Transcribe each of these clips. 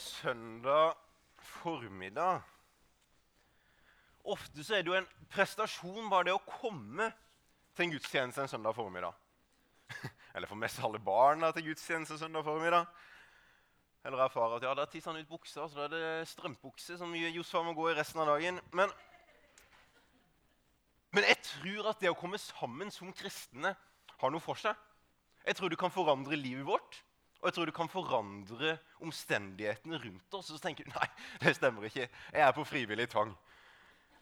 søndag formiddag Ofte så er det jo en prestasjon bare det å komme til en gudstjeneste en søndag formiddag. Eller med seg alle barna til gudstjeneste en søndag formiddag. Eller erfare at ja, da tisser han ut buksa, så da er det strømpebukse som Josfa må gå i resten av dagen. Men, men jeg tror at det å komme sammen som kristne har noe for seg. Jeg tror det kan forandre livet vårt. Og jeg tror du kan forandre omstendighetene rundt oss. Og så tenker du nei, det stemmer ikke. Jeg er på frivillig tvang.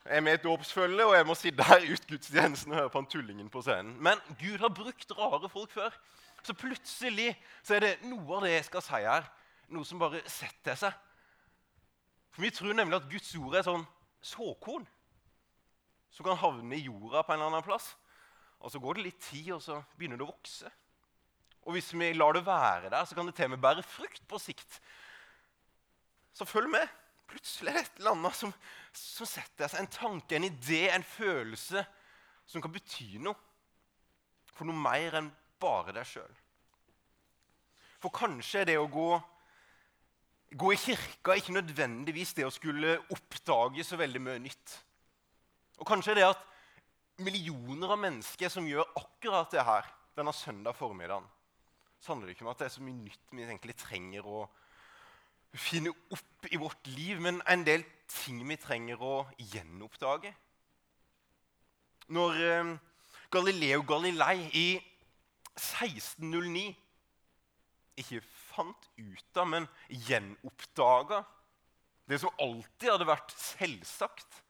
Jeg er med i et dåpsfølge, og jeg må sitte her ut gudstjenesten og høre på han tullingen på scenen. Men Gud har brukt rare folk før. Så plutselig så er det noe av det jeg skal si her, noe som bare setter seg. For Vi tror nemlig at Guds ord er sånn såkorn som kan havne i jorda på en eller annen plass. Og Så går det litt tid, og så begynner det å vokse. Og hvis vi lar det være der, så kan det til og med bære frukt på sikt. Så følg med. Plutselig er det et eller annet som, som setter seg. En tanke, en idé, en følelse som kan bety noe. For noe mer enn bare deg sjøl. For kanskje det å gå, gå i kirka ikke nødvendigvis det å skulle oppdage så veldig mye nytt. Og kanskje det at millioner av mennesker som gjør akkurat det her denne søndag formiddagen, så handler det ikke om at det er så mye nytt vi egentlig trenger å finne opp i vårt liv, men en del ting vi trenger å gjenoppdage. Når eh, Galileo Galilei i 1609 ikke fant ut av, men gjenoppdaga det som alltid hadde vært selvsagt,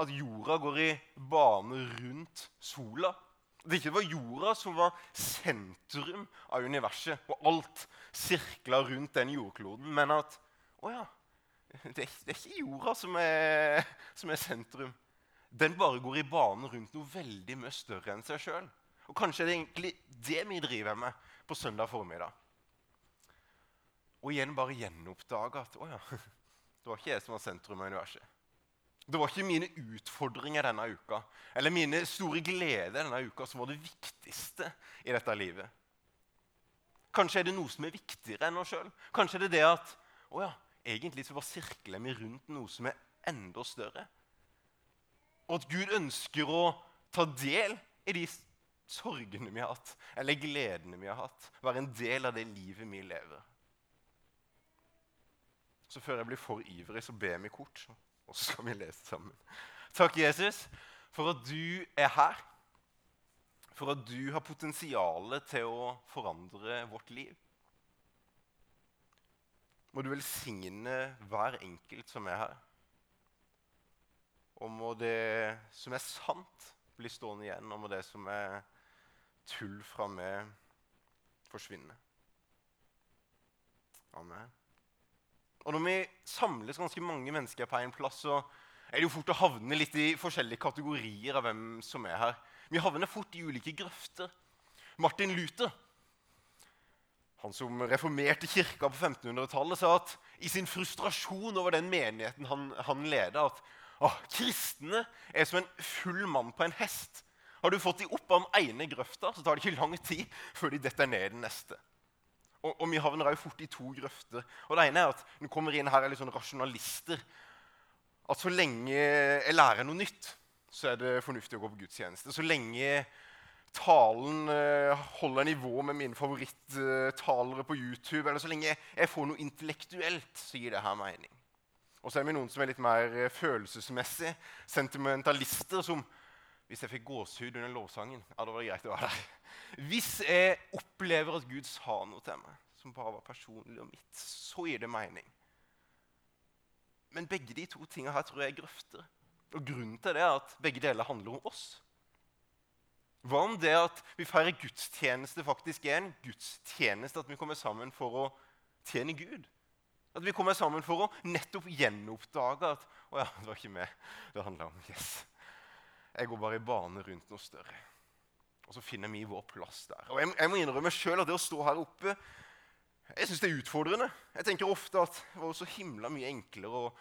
at jorda går i bane rundt sola det ikke var jorda som var sentrum av universet, og alt sirkla rundt den jordkloden, men at å ja, det er, det er ikke jorda som er, som er, sentrum. Den bare går i banen rundt noe veldig mye større enn seg sjøl. Og kanskje er det egentlig det vi driver med på søndag formiddag. Og igjen bare gjenoppdage at å ja, det var ikke jeg som var sentrum av universet. Det var ikke mine utfordringer denne uka eller mine store gleder denne uka som var det viktigste i dette livet. Kanskje er det noe som er viktigere enn oss sjøl. Kanskje er det det at å ja, egentlig så bare sirkler vi rundt noe som er enda større. Og at Gud ønsker å ta del i de sorgene vi har hatt, eller gledene vi har hatt. Være en del av det livet vi lever. Så før jeg blir for ivrig, så ber vi kort. Og så skal vi lese sammen. Takk, Jesus, for at du er her. For at du har potensialet til å forandre vårt liv. Må du velsigne hver enkelt som er her. Og må det som er sant, bli stående igjen, og må det som er tull fra meg, forsvinne. Amen. Og når vi samles ganske mange mennesker på en plass, så er det jo fort å havne litt i forskjellige kategorier av hvem som er her. Vi havner fort i ulike grøfter. Martin Luther, han som reformerte kirka på 1500-tallet, sa at i sin frustrasjon over den menigheten han, han leda, at å, kristne er som en full mann på en hest. Har du fått de opp av den ene grøfta, så tar det ikke lang tid før de detter ned den neste. Og, og vi havner også fort i to grøfter. Og det ene er at Når kommer inn her er litt sånn rasjonalister. At så lenge jeg lærer noe nytt, så er det fornuftig å gå på gudstjeneste. Så lenge talen uh, holder nivå med mine favorittalere på YouTube, eller så lenge jeg får noe intellektuelt, så gir det her mening. Og så er vi noen som er litt mer uh, følelsesmessig sentimentalister, som hvis jeg fikk gåsehud under lovsangen, ja, da var det greit å være der. Hvis jeg opplever at Gud sa noe til meg som bare var personlig og mitt, så gir det mening. Men begge de to tingene her tror jeg er grøfter. Og grunnen til det er at begge deler handler om oss. Hva om det at vi feirer gudstjeneste faktisk er en gudstjeneste? At vi kommer sammen for å tjene Gud? At vi kommer sammen for å nettopp gjenoppdage at å ja, det var ikke meg det handla om. Yes. Jeg går bare i bane rundt noe større. Og så finner vi vår plass der. Og Jeg, jeg må innrømme selv at det å stå her oppe jeg synes det er utfordrende. Jeg tenker ofte at det var så himla mye enklere å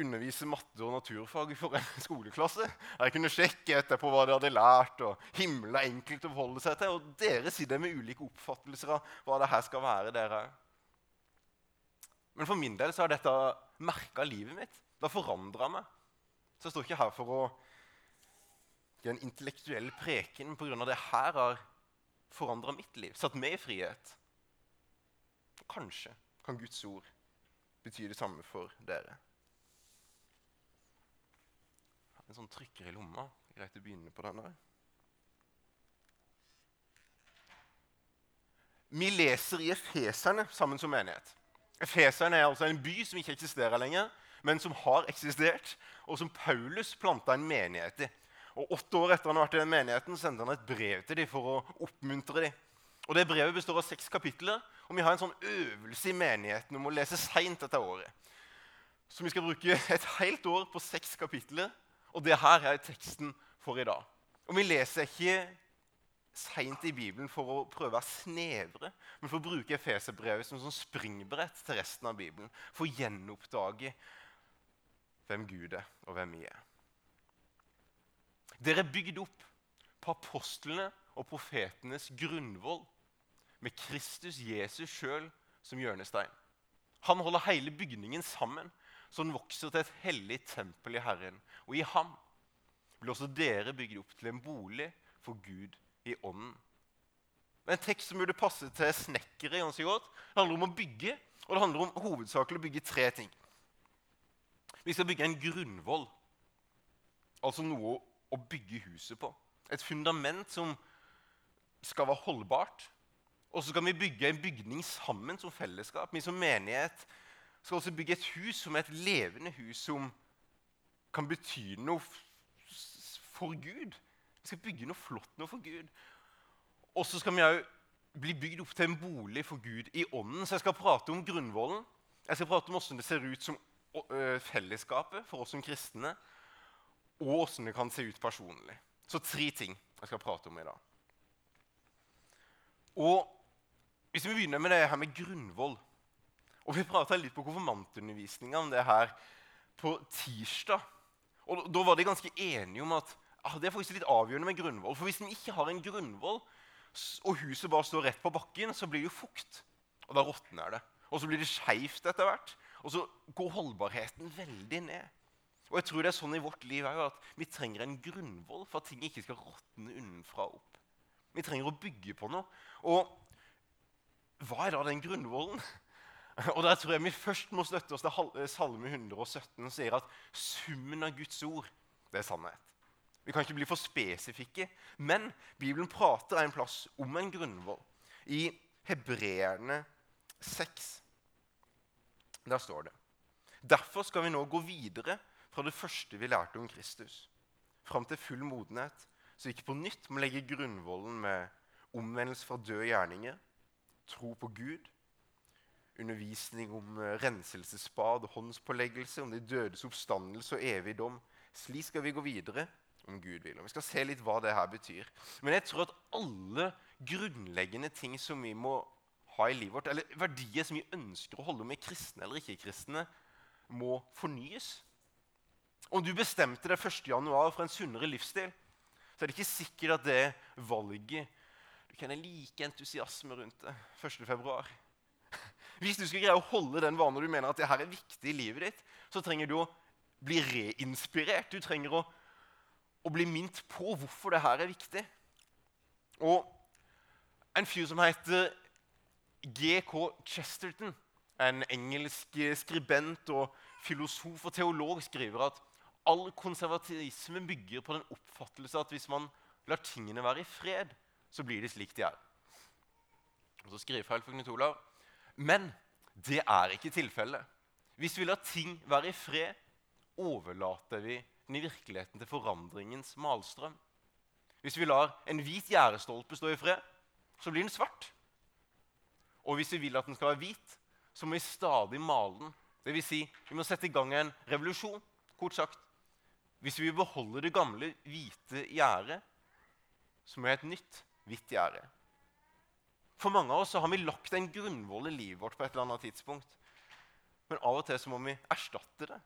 undervise matte og naturfag for en skoleklasse. Jeg kunne sjekke etterpå hva de hadde lært, og himla enkelt å forholde seg til. Og dere sitter med ulike oppfattelser av hva det her skal være. dere. Men for min del så har dette merka livet mitt. Det har forandra meg. Så jeg står ikke her for å gi en intellektuell preken pga. det her har forandra mitt liv, satt meg i frihet. Kanskje kan Guds ord bety det samme for dere. En sånn trykker i lomma. Greit å begynne på den der. Vi leser i Efeserne sammen som menighet. Efeserne er altså en by som ikke eksisterer lenger, men som har eksistert, og som Paulus planta en menighet i. Og Åtte år etter han har vært i den menigheten, sendte han et brev til dem for å oppmuntre dem. Og det Brevet består av seks kapitler, og vi har en sånn øvelse i menigheten om å lese seint dette året. Så vi skal bruke et helt år på seks kapitler, og det her er teksten for i dag. Og vi leser ikke seint i Bibelen for å prøve å være snevre, men for å bruke Efeserbrevet som sånn springbrett til resten av Bibelen. For å gjenoppdage hvem Gud er, og hvem vi er. Dere er bygd opp på apostlene og profetenes grunnvoll, med Kristus Jesus sjøl som hjørnestein. Han holder hele bygningen sammen, så den vokser til et hellig tempel i Herren. Og i ham blir også dere bygd opp til en bolig for Gud i ånden. En tekst som burde passe til snekkere ganske godt. Det handler om å bygge, og det handler om hovedsakelig å bygge tre ting. Vi skal bygge en grunnvoll, altså noe å bygge huset på. Et fundament som skal være holdbart. Og så skal vi bygge en bygning sammen som fellesskap. Vi som menighet skal også bygge et hus som er et levende hus som kan bety noe for Gud. Vi skal bygge noe flott noe for Gud. Og så skal vi òg bli bygd opp til en bolig for Gud i ånden. Så jeg skal prate om grunnvollen. Jeg skal prate om hvordan det ser ut som fellesskapet for oss som kristne. Og hvordan det kan se ut personlig. Så tre ting jeg skal prate om i dag. Og Hvis vi begynner med det her med grunnvoll og Vi prata litt på konfirmantundervisninga om det her på tirsdag. Og Da var de ganske enige om at ah, det er faktisk litt avgjørende med grunnvoll. For hvis en ikke har en grunnvoll, og huset bare står rett på bakken, så blir det jo fukt. Og da råtner det. Og så blir det skeivt etter hvert. Og så går holdbarheten veldig ned. Og jeg tror det er sånn i vårt liv også, at Vi trenger en grunnvoll for at ting ikke skal råtne unnenfra opp. Vi trenger å bygge på noe. Og hva er da den grunnvollen? Og Der tror jeg vi først må støtte oss til Salme 117, som sier at summen av Guds ord det er sannhet. Vi kan ikke bli for spesifikke, men Bibelen prater en plass om en grunnvoll. I Hebreerne 6 der står det Derfor skal vi nå gå videre fra det første vi lærte om Kristus, fram til full modenhet, så vi ikke på nytt må legge grunnvollen med omvendelse fra døde gjerninger, tro på Gud, undervisning om eh, renselsesbad håndspåleggelse, om de dødes oppstandelse og evig dom. Slik skal vi gå videre om Gud vil. Og Vi skal se litt hva det her betyr. Men jeg tror at alle grunnleggende ting som vi må ha i livet vårt, eller verdier som vi ønsker å holde med kristne eller ikke-kristne, må fornyes. Om du bestemte deg 1.1. for en sunnere livsstil, så er det ikke sikkert at det valget Du kjenner like entusiasme rundt det 1.2. Hvis du skal greie å holde den vanen du mener at det her er viktig i livet ditt, så trenger du å bli reinspirert. Du trenger å, å bli minnet på hvorfor det her er viktig. Og en fyr som heter G.K. Chesterton, en engelsk skribent og filosof og teolog, skriver at all konservatisme bygger på den oppfattelse at hvis man lar tingene være i fred, så blir de slik de er. Og så skriver feil for Knut Olav men det er ikke tilfellet. Hvis vi lar ting være i fred, overlater vi den i virkeligheten til forandringens malstrøm. Hvis vi lar en hvit gjerdestolpe stå i fred, så blir den svart. Og hvis vi vil at den skal være hvit, så må vi stadig male den. Det vil si, vi må sette i gang en revolusjon. Kort sagt. Hvis vi beholder det gamle, hvite gjerdet, så må vi ha et nytt, hvitt gjerde. For mange av oss har vi lagt en grunnvoll i livet vårt på et eller annet tidspunkt. Men av og til så må vi erstatte det.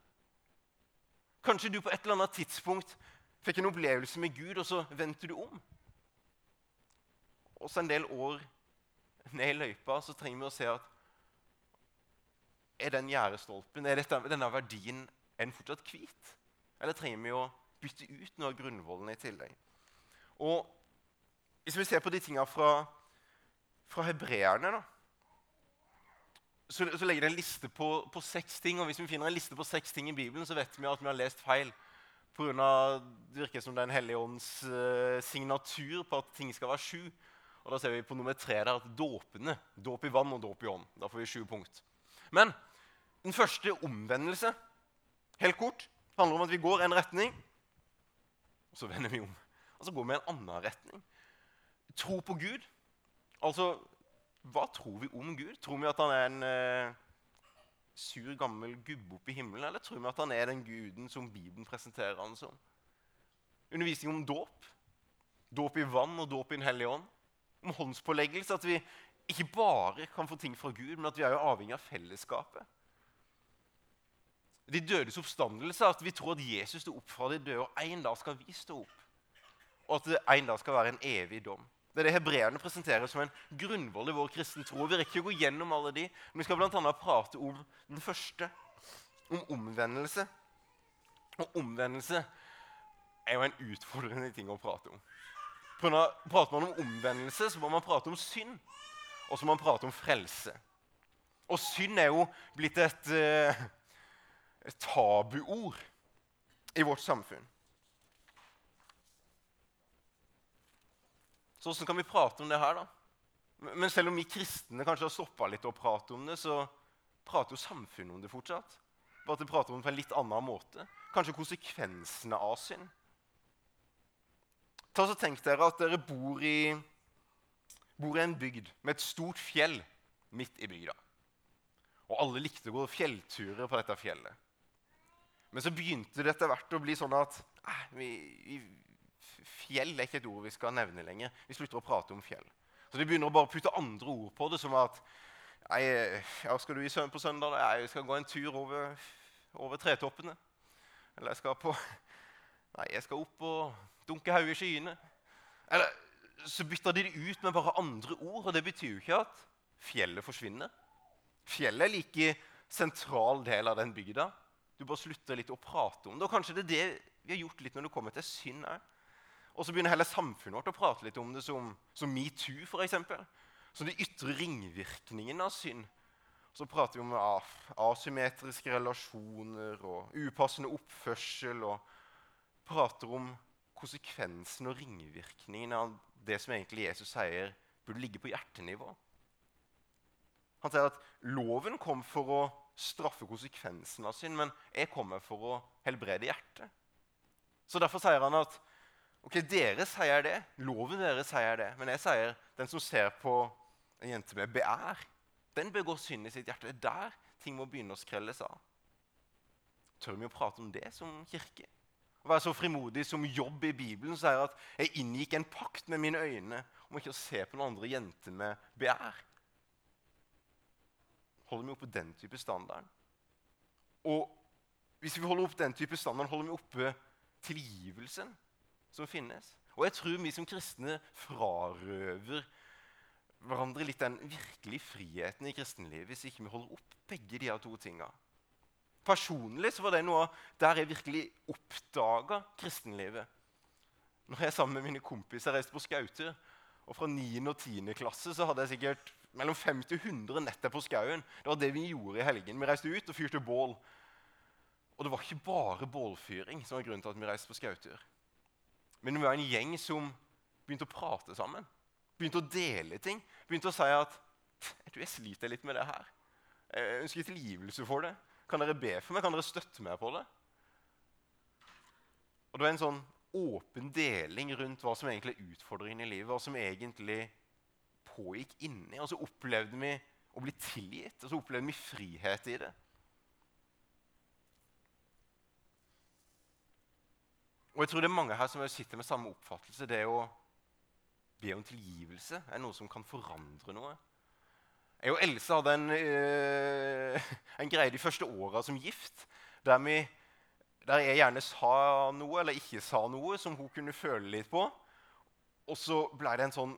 Kanskje du på et eller annet tidspunkt fikk en opplevelse med Gud, og så vendte du om. Og så en del år ned i løypa så trenger vi å se at er den gjerdestolpen, er dette, denne verdien er den fortsatt hvit? Eller trenger vi å bytte ut noe av grunnvollene i tillegg? Og Hvis vi ser på de tingene fra, fra hebreerne, da, så, så, legger det en liste på, på, seks ting. Og hvis vi finner en liste på seks ting i Bibelen, så vet vi at vi har lest feil. På grunn av, det virker som det er en hellig ånds eh, signatur på at ting skal være sju. Og Da ser vi på nummer tre der at dåpene, dåp i vann og dåp i ånd. Da får vi sju punkt. Men den første omvendelse, helt kort, handler om at vi går en retning, og så vender vi om. Og så går vi en annen retning. Tro på Gud. Altså, hva tror vi om Gud? Tror vi at han er en eh, sur, gammel gubbe oppe i himmelen, eller tror vi at han er den guden som Bibelen presenterer han som? Undervisning om dåp. Dåp i vann og dåp i Den hellige ånd. Om håndspåleggelse. At vi ikke bare kan få ting fra Gud, men at vi er jo avhengig av fellesskapet. De dødes oppstandelse, at vi tror at Jesus sto opp fra de døde, og en dag skal vi stå opp. Og at det en dag skal være en evig dom. Det er det hebreerne presenterer som en grunnvoll i vår kristen tro. Vi rekker å gå gjennom alle de, men vi skal bl.a. prate om den første, om omvendelse. Og omvendelse er jo en utfordrende ting å prate om. Prater man om omvendelse, så må man prate om synd, og så må man prate om frelse. Og synd er jo blitt et, eh, et tabuord i vårt samfunn. Så hvordan kan vi prate om det her, da? Men selv om vi kristne kanskje har stoppa litt å prate om det, så prater jo samfunnet om det fortsatt. Bare at de prater om det på en litt annen måte. Kanskje konsekvensene av synd. Ta så Tenk dere at dere bor i, bor i en bygd med et stort fjell midt i bygda. Og alle likte å gå fjellturer på dette fjellet. Men så begynte det etter hvert å bli sånn at eh, vi, vi fjell er ikke et ord vi skal nevne lenger. Vi slutter å prate om fjell. Så de begynner å bare putte andre ord på det, som at Nei, ja, skal du i søvn på søndag? Jeg skal gå en tur over, over tretoppene. Eller jeg skal på Nei, jeg skal opp og dunke hodet i skyene. Eller så bytter de det ut med bare andre ord, og det betyr jo ikke at fjellet forsvinner. Fjellet er like sentral del av den bygda. Du bare slutter litt å prate om det. Og kanskje det er det vi har gjort litt når det kommer til synd òg. Og så begynner hele samfunnet vårt å prate litt om det som, som metoo, f.eks. Som de ytre ringvirkningene av synd. Så prater vi om asymmetriske relasjoner og upassende oppførsel. Og prater om konsekvensen og ringvirkningen av det som egentlig Jesus sier burde ligge på hjertenivå. Han sier at loven kom for å straffe konsekvensen av synd, men jeg kommer for å helbrede hjertet. Så Derfor sier han at Ok, Dere sier det, loven deres sier det, men jeg sier den som ser på en jente med begjær, den begår synd i sitt hjerte. Det er der ting må begynne å skrelles av. Tør vi å prate om det som kirke? Å være så frimodig som jobb i Bibelen sier at jeg inngikk en pakt med mine øyne om ikke å se på noen andre jenter med begjær. Holder vi oppe den type standarden. Og hvis vi holder opp den type standarden, holder vi oppe tilgivelsen som finnes. Og jeg tror vi som kristne frarøver hverandre litt den virkelige friheten i kristenlivet hvis ikke vi holder opp begge de her to tinga. Personlig så var det noe der jeg virkelig oppdaga kristenlivet. Når jeg sammen med mine kompiser reiste på skauter, og fra 9. og 10. klasse så hadde jeg sikkert mellom 50 og 100 netter på skauen. Det var det vi gjorde i helgen. Vi reiste ut og fyrte bål. Og det var ikke bare bålfyring som var grunnen til at vi reiste på skautur. Men vi var en gjeng som begynte å prate sammen. Begynte å dele ting. Begynte å si at jeg jeg sliter litt med det her. Jeg ønsker tilgivelse for det. Kan dere be for meg? Kan dere støtte meg på det? Og Det var en sånn åpen deling rundt hva som egentlig er utfordringen i livet. Hva som egentlig pågikk inni. Og så opplevde vi å bli tilgitt, og så opplevde vi frihet i det. Og jeg tror det er mange her som sitter med samme oppfattelse. Det å be om tilgivelse er noe som kan forandre noe. Jeg og Else hadde en, øh, en greie de første åra som gift der, vi, der, jeg gjerne sa noe eller ikke sa noe som hun kunne føle litt på. Og så ble det en sånn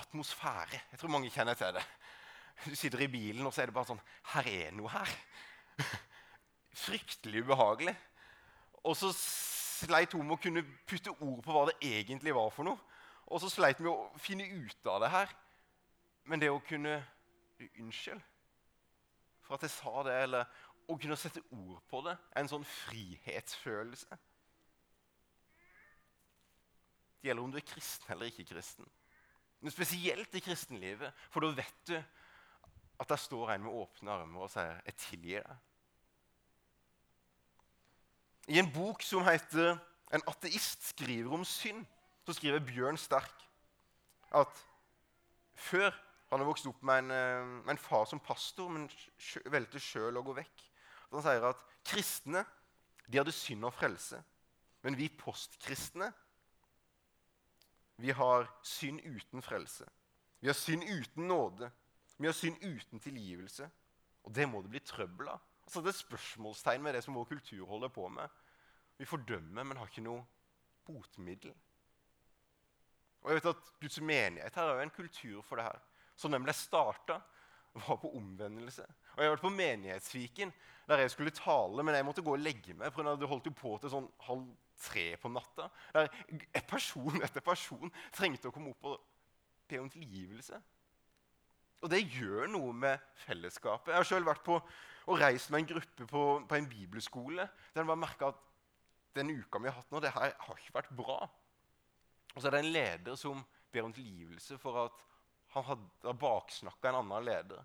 atmosfære. Jeg tror mange kjenner til det. du sitter i bilen, og så er det bare sånn Her er noe her. Fryktelig ubehagelig. Og så sleit hun med å kunne putte ord på hva det egentlig var for noe. Og så sleit vi med å finne ut av det her. Men det å kunne Unnskyld for at jeg sa det, eller å kunne sette ord på det, er en sånn frihetsfølelse. Det gjelder om du er kristen eller ikke kristen. Men spesielt i kristenlivet, for da vet du at der står en med åpne armer og sier 'Jeg tilgir deg'. I en bok som heter 'En ateist skriver om synd', så skriver Bjørn Sterk at før han har vokst opp med en, eh, med en far som pastor, men valgte sjøl å gå vekk. Han sier at kristne de hadde synd og frelse, men vi postkristne vi har synd uten frelse. Vi har synd uten nåde. Vi har synd uten tilgivelse. Og det må det bli trøbbel av. Altså, det er spørsmålstegn med det som vår kultur holder på med. Vi fordømmer, men har ikke noe botmiddel. Og jeg vet at Guds menighet her er jo en kultur for det her. Som den ble starta, var på omvendelse. Og Jeg har vært på Menighetsviken, der jeg skulle tale, men jeg måtte gå og legge meg. for Det holdt jo på til sånn halv tre på natta. Der person etter person trengte å komme opp og be om tilgivelse. Og det gjør noe med fellesskapet. Jeg har selv vært på og reist med en gruppe på, på en bibelskole der en bare merka at den uka vi har hatt nå, det her har ikke vært bra. Og så er det en leder som ber om tilgivelse for at han hadde baksnakka en annen leder.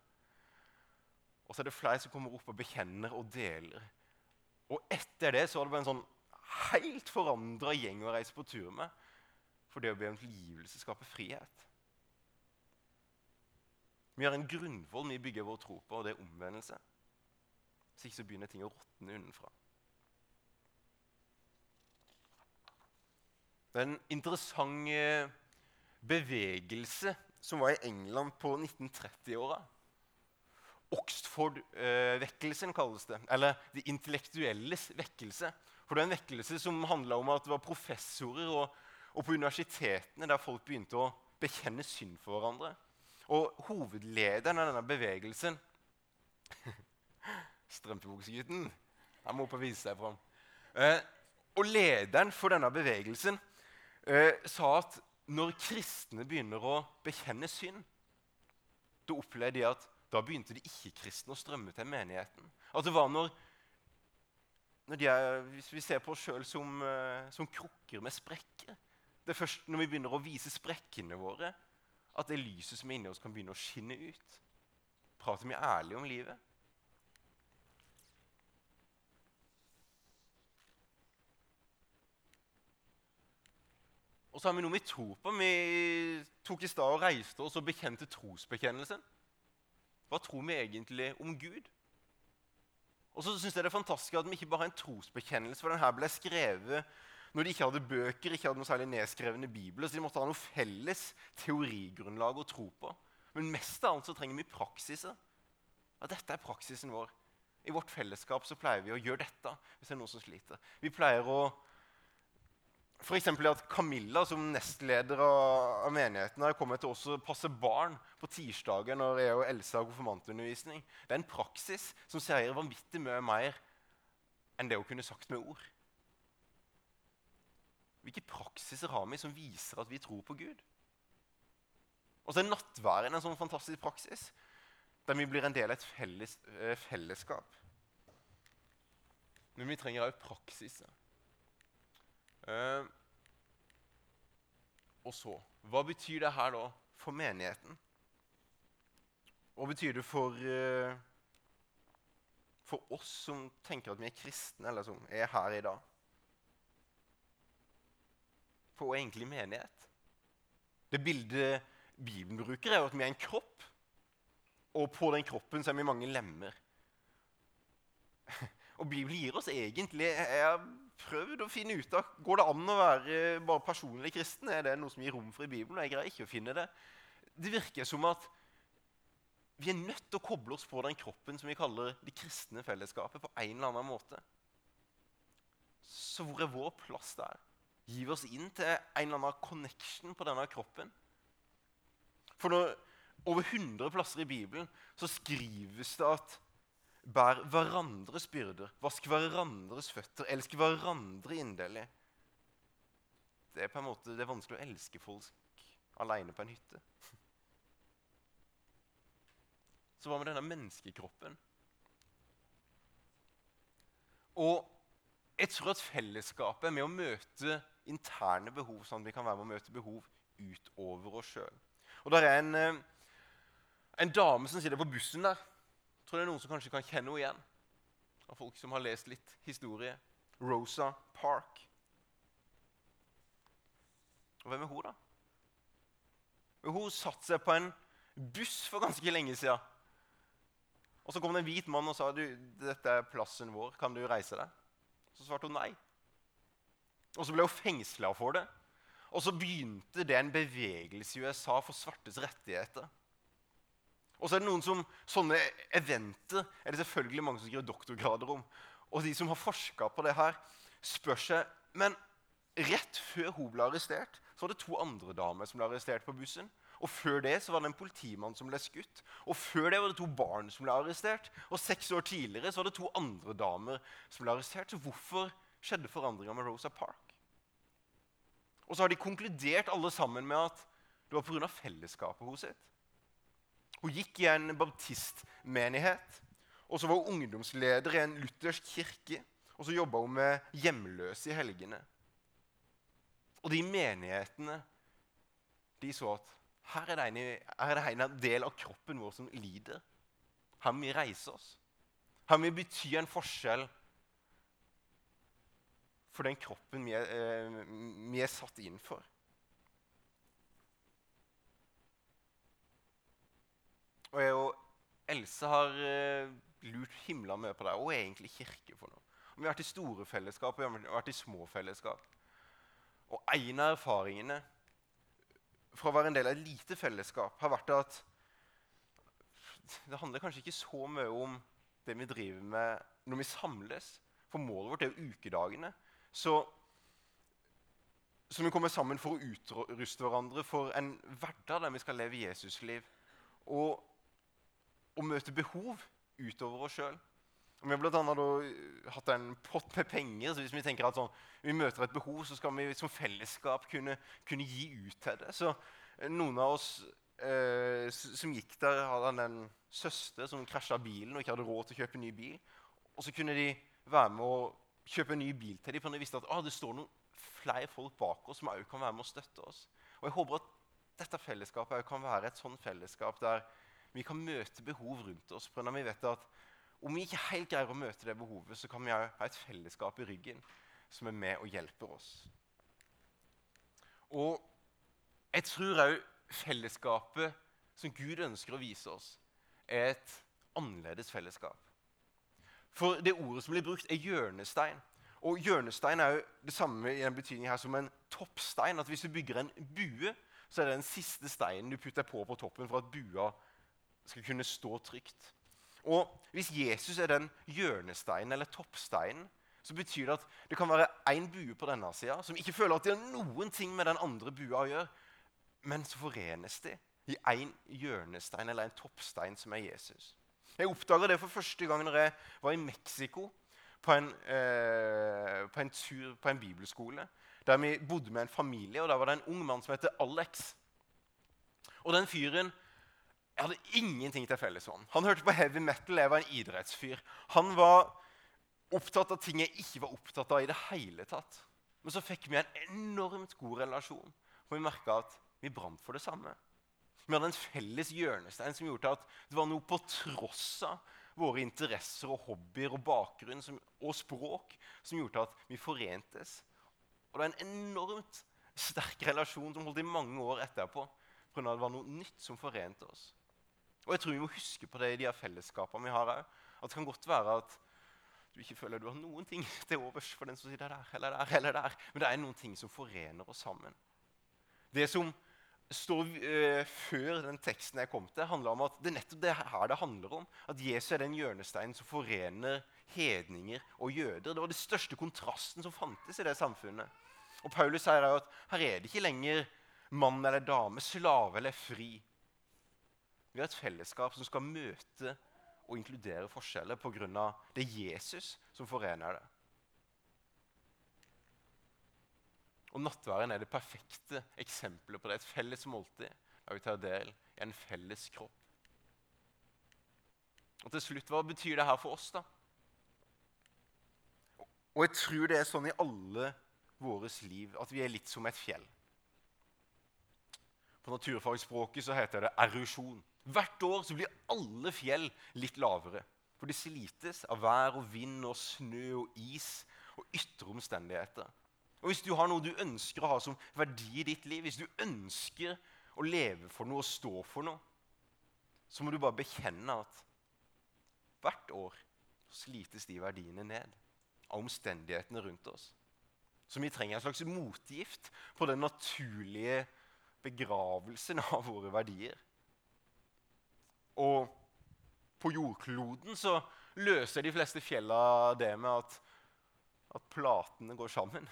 Og så er det flere som kommer opp og bekjenner og deler. Og etter det så var det bare en sånn helt forandra gjeng å reise på tur med. For det å be om tilgivelse skaper frihet. Vi har en grunnvoll vi bygger vår tro på, og det er omvendelse. Hvis ikke så begynner ting å råtne unnenfra. Det er en interessant eh, bevegelse som var i England på 1930-åra. Oxford-vekkelsen kalles det. Eller de intellektuelles vekkelse. For det var en vekkelse som handla om at det var professorer og, og på universitetene der folk begynte å bekjenne synd for hverandre. Og hovedlederen av denne bevegelsen Strømpebuksegutten. Han må opp og vise seg fram. Eh, og lederen for denne bevegelsen eh, sa at når kristne begynner å bekjenne synd, da opplevde de at da begynte de ikke-kristne å strømme til menigheten. At det var når, er, Hvis vi ser på oss sjøl som, eh, som krukker med sprekker Det er først når vi begynner å vise sprekkene våre, at det lyset som er inni oss, kan begynne å skinne ut. Prater vi ærlig om livet? Og så har vi noe vi tror på. Vi tok i stad og reiste oss og bekjente trosbekjennelsen. Hva tror vi egentlig om Gud? Og så synes jeg det er fantastisk at vi ikke bare har en trosbekjennelse, for denne ble skrevet når de ikke hadde bøker, ikke hadde noe særlig nedskrevne bibler, så de måtte ha noe felles teorigrunnlag å tro på. Men mest av alt så trenger vi praksiser. At dette er praksisen vår. I vårt fellesskap så pleier vi å gjøre dette hvis det er noen som sliter. Vi pleier å F.eks. at Camilla som nestleder av, menigheten har kommet til å passe barn på tirsdager når jeg og Elsa har konfirmantundervisning. Det er en praksis som sier vanvittig mye mer enn det hun kunne sagt med ord. Hvilke praksiser har vi som viser at vi tror på Gud? Og så er nattværen en sånn fantastisk praksis, der vi blir en del av et felles, eh, fellesskap. Men vi trenger òg praksiser. Uh, og så Hva betyr det her da for menigheten? Hva betyr det for, eh, for oss som tenker at vi er kristne, eller som er her i dag? For hva er egentlig menighet? Det bildet Bibelen bruker, er jo at vi er en kropp. Og på den kroppen så er vi mange lemmer. Og Bibelen gir oss egentlig Jeg prøvd å finne ut av Går det an å være bare personlig kristen. Er det noe som gir rom for i Bibelen? Jeg greier ikke å finne det. Det virker som at vi er nødt til å koble oss på den kroppen som vi kaller det kristne fellesskapet, på en eller annen måte. Så hvor er vår plass der? Gir vi oss inn til en eller annen connection på denne kroppen? For når, over 100 plasser i Bibelen så skrives det at bær hverandres byrder, vask hverandres føtter, elsk hverandre inderlig. Det er på en måte, det er vanskelig å elske folk alene på en hytte. Så hva med denne menneskekroppen? Og jeg tror at fellesskapet er med å møte interne behov, sånn at vi kan være med å møte behov utover oss sjøl. Og der er en, eh, en dame som sitter på bussen der. Tror det er noen som kanskje kan kjenne henne igjen. Av folk som har lest litt historie. Rosa Park. Og hvem er hun, da? Hun satte seg på en buss for ganske lenge siden. Og Så kom det en hvit mann og sa du, dette er plassen vår, kan du reise deg? Så svarte hun nei. Og så ble hun fengsla for det. Og så begynte det en bevegelse i USA for svartes rettigheter. Og så er det noen som, Sånne eventer er det selvfølgelig mange som skriver doktorgrader om. Og de som har forska på det her, spør seg Men rett før hun ble arrestert, så var det to andre damer som ble arrestert på bussen. Og Før det så var det en politimann som ble skutt. Og Før det var det to barn som ble arrestert. Og Seks år tidligere så var det to andre damer som ble arrestert. Så hvorfor skjedde forandringa med Rosa Park? Og så har de konkludert alle sammen med at det var pga. fellesskapet sitt. Hun gikk i en baptistmenighet, og så var hun ungdomsleder i en luthersk kirke. Og så jobba hun med hjemløse i helgene. Og de menighetene de så at her er, det en, er det en del av kroppen vår som lider. Her må vi reise oss. Her må vi bety en forskjell for den kroppen vi er, eh, vi er satt inn for. Og jeg og Else har eh, lurt himla mye på det. Hva er egentlig kirke for noe? Og vi har vært i store fellesskap og vi har vært i små fellesskap. Og en av erfaringene fra å være en del av et lite fellesskap har vært at det handler kanskje ikke så mye om det vi driver med når vi samles. For målet vårt er jo ukedagene. Så, så vi kommer sammen for å utruste hverandre for en hverdag der vi skal leve Jesusliv. Og, og møte behov utover oss sjøl. Vi har blant da hatt en pott med penger. så Hvis vi tenker at sånn, vi møter et behov, så skal vi som fellesskap kunne, kunne gi ut til det. Så eh, Noen av oss eh, som gikk der, hadde en søster som krasja bilen og ikke hadde råd til å kjøpe en ny bil. Og så kunne de være med å kjøpe en ny bil til dem, for de visste at ah, det står noen flere folk bak oss som òg kan være med å støtte oss. Og jeg håper at dette fellesskapet kan være et sånt fellesskap der vi kan møte behov rundt oss. For når vi vet at om vi ikke helt greier å møte det behovet, så kan vi ha et fellesskap i ryggen som er med og hjelper oss. Og jeg tror òg fellesskapet som Gud ønsker å vise oss, er et annerledes fellesskap. For det ordet som blir brukt, er hjørnestein. Og hjørnestein er jo det samme i en betydning her som en toppstein. At Hvis du bygger en bue, så er det den siste steinen du putter på på toppen for at bua skal kunne stå trygt. Og Hvis Jesus er den hjørnesteinen eller toppsteinen, så betyr det at det kan være én bue på denne sida som ikke føler at de har noen ting med den andre bua å gjøre, men så forenes de i én hjørnestein eller en toppstein som er Jesus. Jeg oppdaga det for første gang når jeg var i Mexico på en, eh, på en tur på en bibelskole. Der vi bodde med en familie, og der var det en ung mann som heter Alex. Og den fyren jeg hadde ingenting til felles med han. Han hørte på heavy metal, jeg var en idrettsfyr. Han var opptatt av ting jeg ikke var opptatt av i det hele tatt. Men så fikk vi en enormt god relasjon, og vi merka at vi brant for det samme. Vi hadde en felles hjørnestein som gjorde at det var noe på tross av våre interesser og hobbyer og bakgrunn som, og språk som gjorde at vi forentes. Og det var en enormt sterk relasjon som holdt i mange år etterpå. Pga. det var noe nytt som forente oss. Og jeg tror vi må huske på det i de her fellesskapene vi har òg. At det kan godt være at du ikke føler du har noen ting til overs for den som sitter der eller der. eller der. Men det er noen ting som forener oss sammen. Det som står uh, før den teksten jeg kom til, handler om at det er nettopp det her det handler om. At Jesus er den hjørnesteinen som forener hedninger og jøder. Det var den største kontrasten som fantes i det samfunnet. Og Paulus sier at her er det ikke lenger mann eller dame, slave eller fri. Vi har et fellesskap som skal møte og inkludere forskjeller pga. det Jesus som forener det. Og Nattværen er det perfekte eksempelet på det. Et felles måltid der vi tar del i en felles kropp. Og til slutt, Hva betyr det her for oss, da? Og jeg tror det er sånn i alle våres liv at vi er litt som et fjell. På naturfagspråket så heter det erosjon. Hvert år blir alle fjell litt lavere. For de slites av vær og vind og snø og is og ytre omstendigheter. Og Hvis du har noe du ønsker å ha som verdi i ditt liv, hvis du ønsker å leve for noe og stå for noe, så må du bare bekjenne at hvert år slites de verdiene ned av omstendighetene rundt oss. Så vi trenger en slags motgift på den naturlige begravelsen av våre verdier. Og på jordkloden så løser de fleste fjella det med at, at platene går sammen.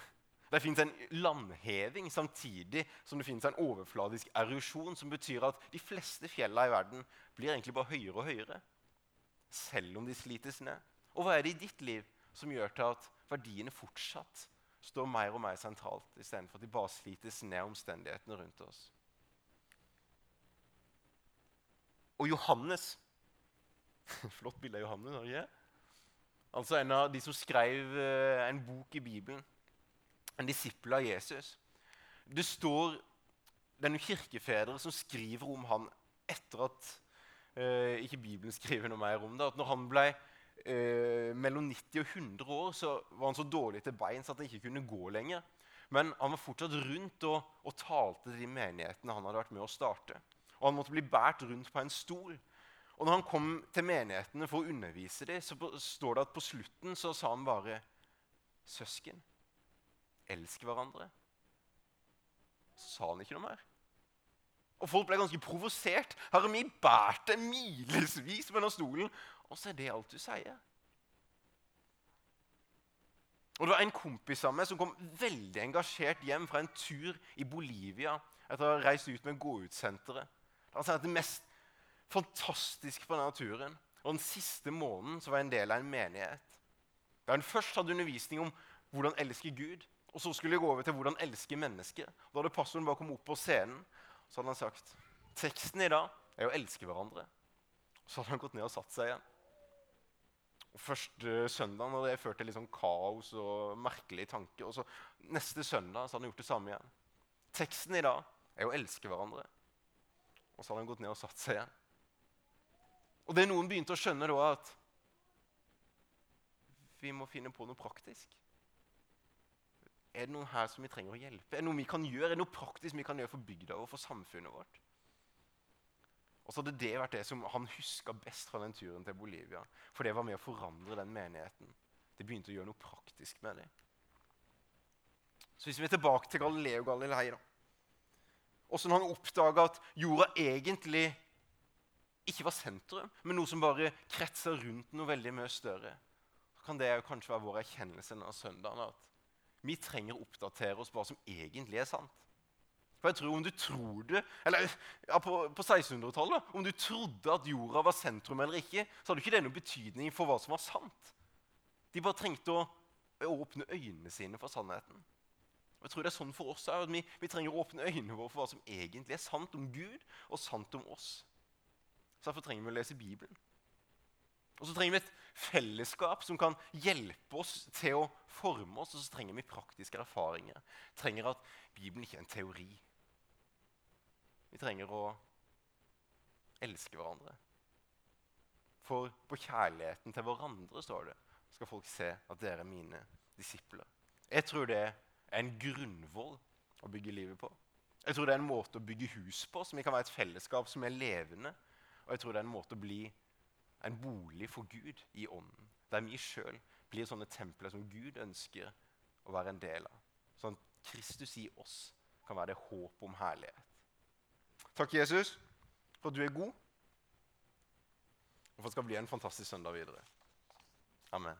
Det fins en landheving samtidig som det fins en overfladisk erosjon, som betyr at de fleste fjella i verden blir egentlig bare høyere og høyere. Selv om de slites ned. Og hva er det i ditt liv som gjør til at verdiene fortsatt står mer og mer sentralt, istedenfor at de bare slites ned omstendighetene rundt oss? Og Johannes Flott bilde av Johannes. ikke? Altså En av de som skrev eh, en bok i Bibelen. En disippel av Jesus. Det står noen kirkefedre som skriver om han etter at eh, ikke Bibelen skriver noe mer om det. At når han ble eh, mellom 90 og 100 år, så var han så dårlig til beins at han ikke kunne gå lenger. Men han var fortsatt rundt og, og talte til de menighetene han hadde vært med å starte og han måtte bli båret rundt på en stol. Og når han kom til menighetene for å undervise dem, så står det at på slutten så sa han bare Søsken, elsk hverandre. Så sa han ikke noe mer. Og folk ble ganske provosert. Har vi båret det milevis mellom stolen, og så er det alt du sier. Og Det var en kompis av meg som kom veldig engasjert hjem fra en tur i Bolivia etter å ha reist ut med gå-ut-senteret. Han sa at det mest fantastiske på naturen og Den siste måneden så var jeg en del av en menighet. Der han først hadde undervisning om hvordan elske Gud, og så skulle jeg gå over til hvordan elske mennesker. Da hadde pastoren bare kommet opp på scenen, så hadde han sagt teksten i dag er å elske hverandre. Så hadde han gått ned og satt seg igjen. Og Første søndag hadde det ført til litt sånn kaos og merkelige tanker. Og så Neste søndag så hadde han gjort det samme igjen. Teksten i dag er å elske hverandre. Og så hadde han gått ned og satt seg igjen. Og det noen begynte å skjønne da, at vi må finne på noe praktisk. Er det noen her som vi trenger å hjelpe? Er det noe vi kan gjøre? Er det noe praktisk vi kan gjøre for bygda og for samfunnet vårt? Og så hadde det vært det som han huska best fra den turen til Bolivia. For det var med å forandre den menigheten. Det begynte å gjøre noe praktisk med det. Så hvis vi er tilbake til Galileo Galilei da, Åssen han oppdaga at jorda egentlig ikke var sentrum, men noe som bare kretser rundt noe veldig mye større. Så kan det jo kanskje være vår erkjennelse denne søndagen at vi trenger å oppdatere oss på hva som egentlig er sant. For jeg tror om du tror det, eller ja, På, på 1600-tallet om du trodde at jorda var sentrum eller ikke, så hadde ikke det noen betydning for hva som var sant. De bare trengte å åpne øynene sine for sannheten. Og jeg tror det er sånn for oss at vi, vi, trenger å åpne øynene våre for hva som egentlig er sant om Gud og sant om oss. Så Derfor trenger vi å lese Bibelen. Og så trenger vi et fellesskap som kan hjelpe oss til å forme oss. Og så trenger vi praktiske erfaringer. Vi trenger at Bibelen ikke er en teori. Vi trenger å elske hverandre. For på kjærligheten til hverandre står det, skal folk se at dere er mine disipler. Jeg tror det er en grunnvoll å bygge livet på. Jeg tror det er en måte å bygge hus på som kan være et fellesskap som er levende. Og jeg tror det er en måte å bli en bolig for Gud i ånden. Der vi sjøl blir sånne templer som Gud ønsker å være en del av. Sånn at Kristus i oss kan være det håp om herlighet. Takk, Jesus, for at du er god, og for at det skal bli en fantastisk søndag videre. Amen.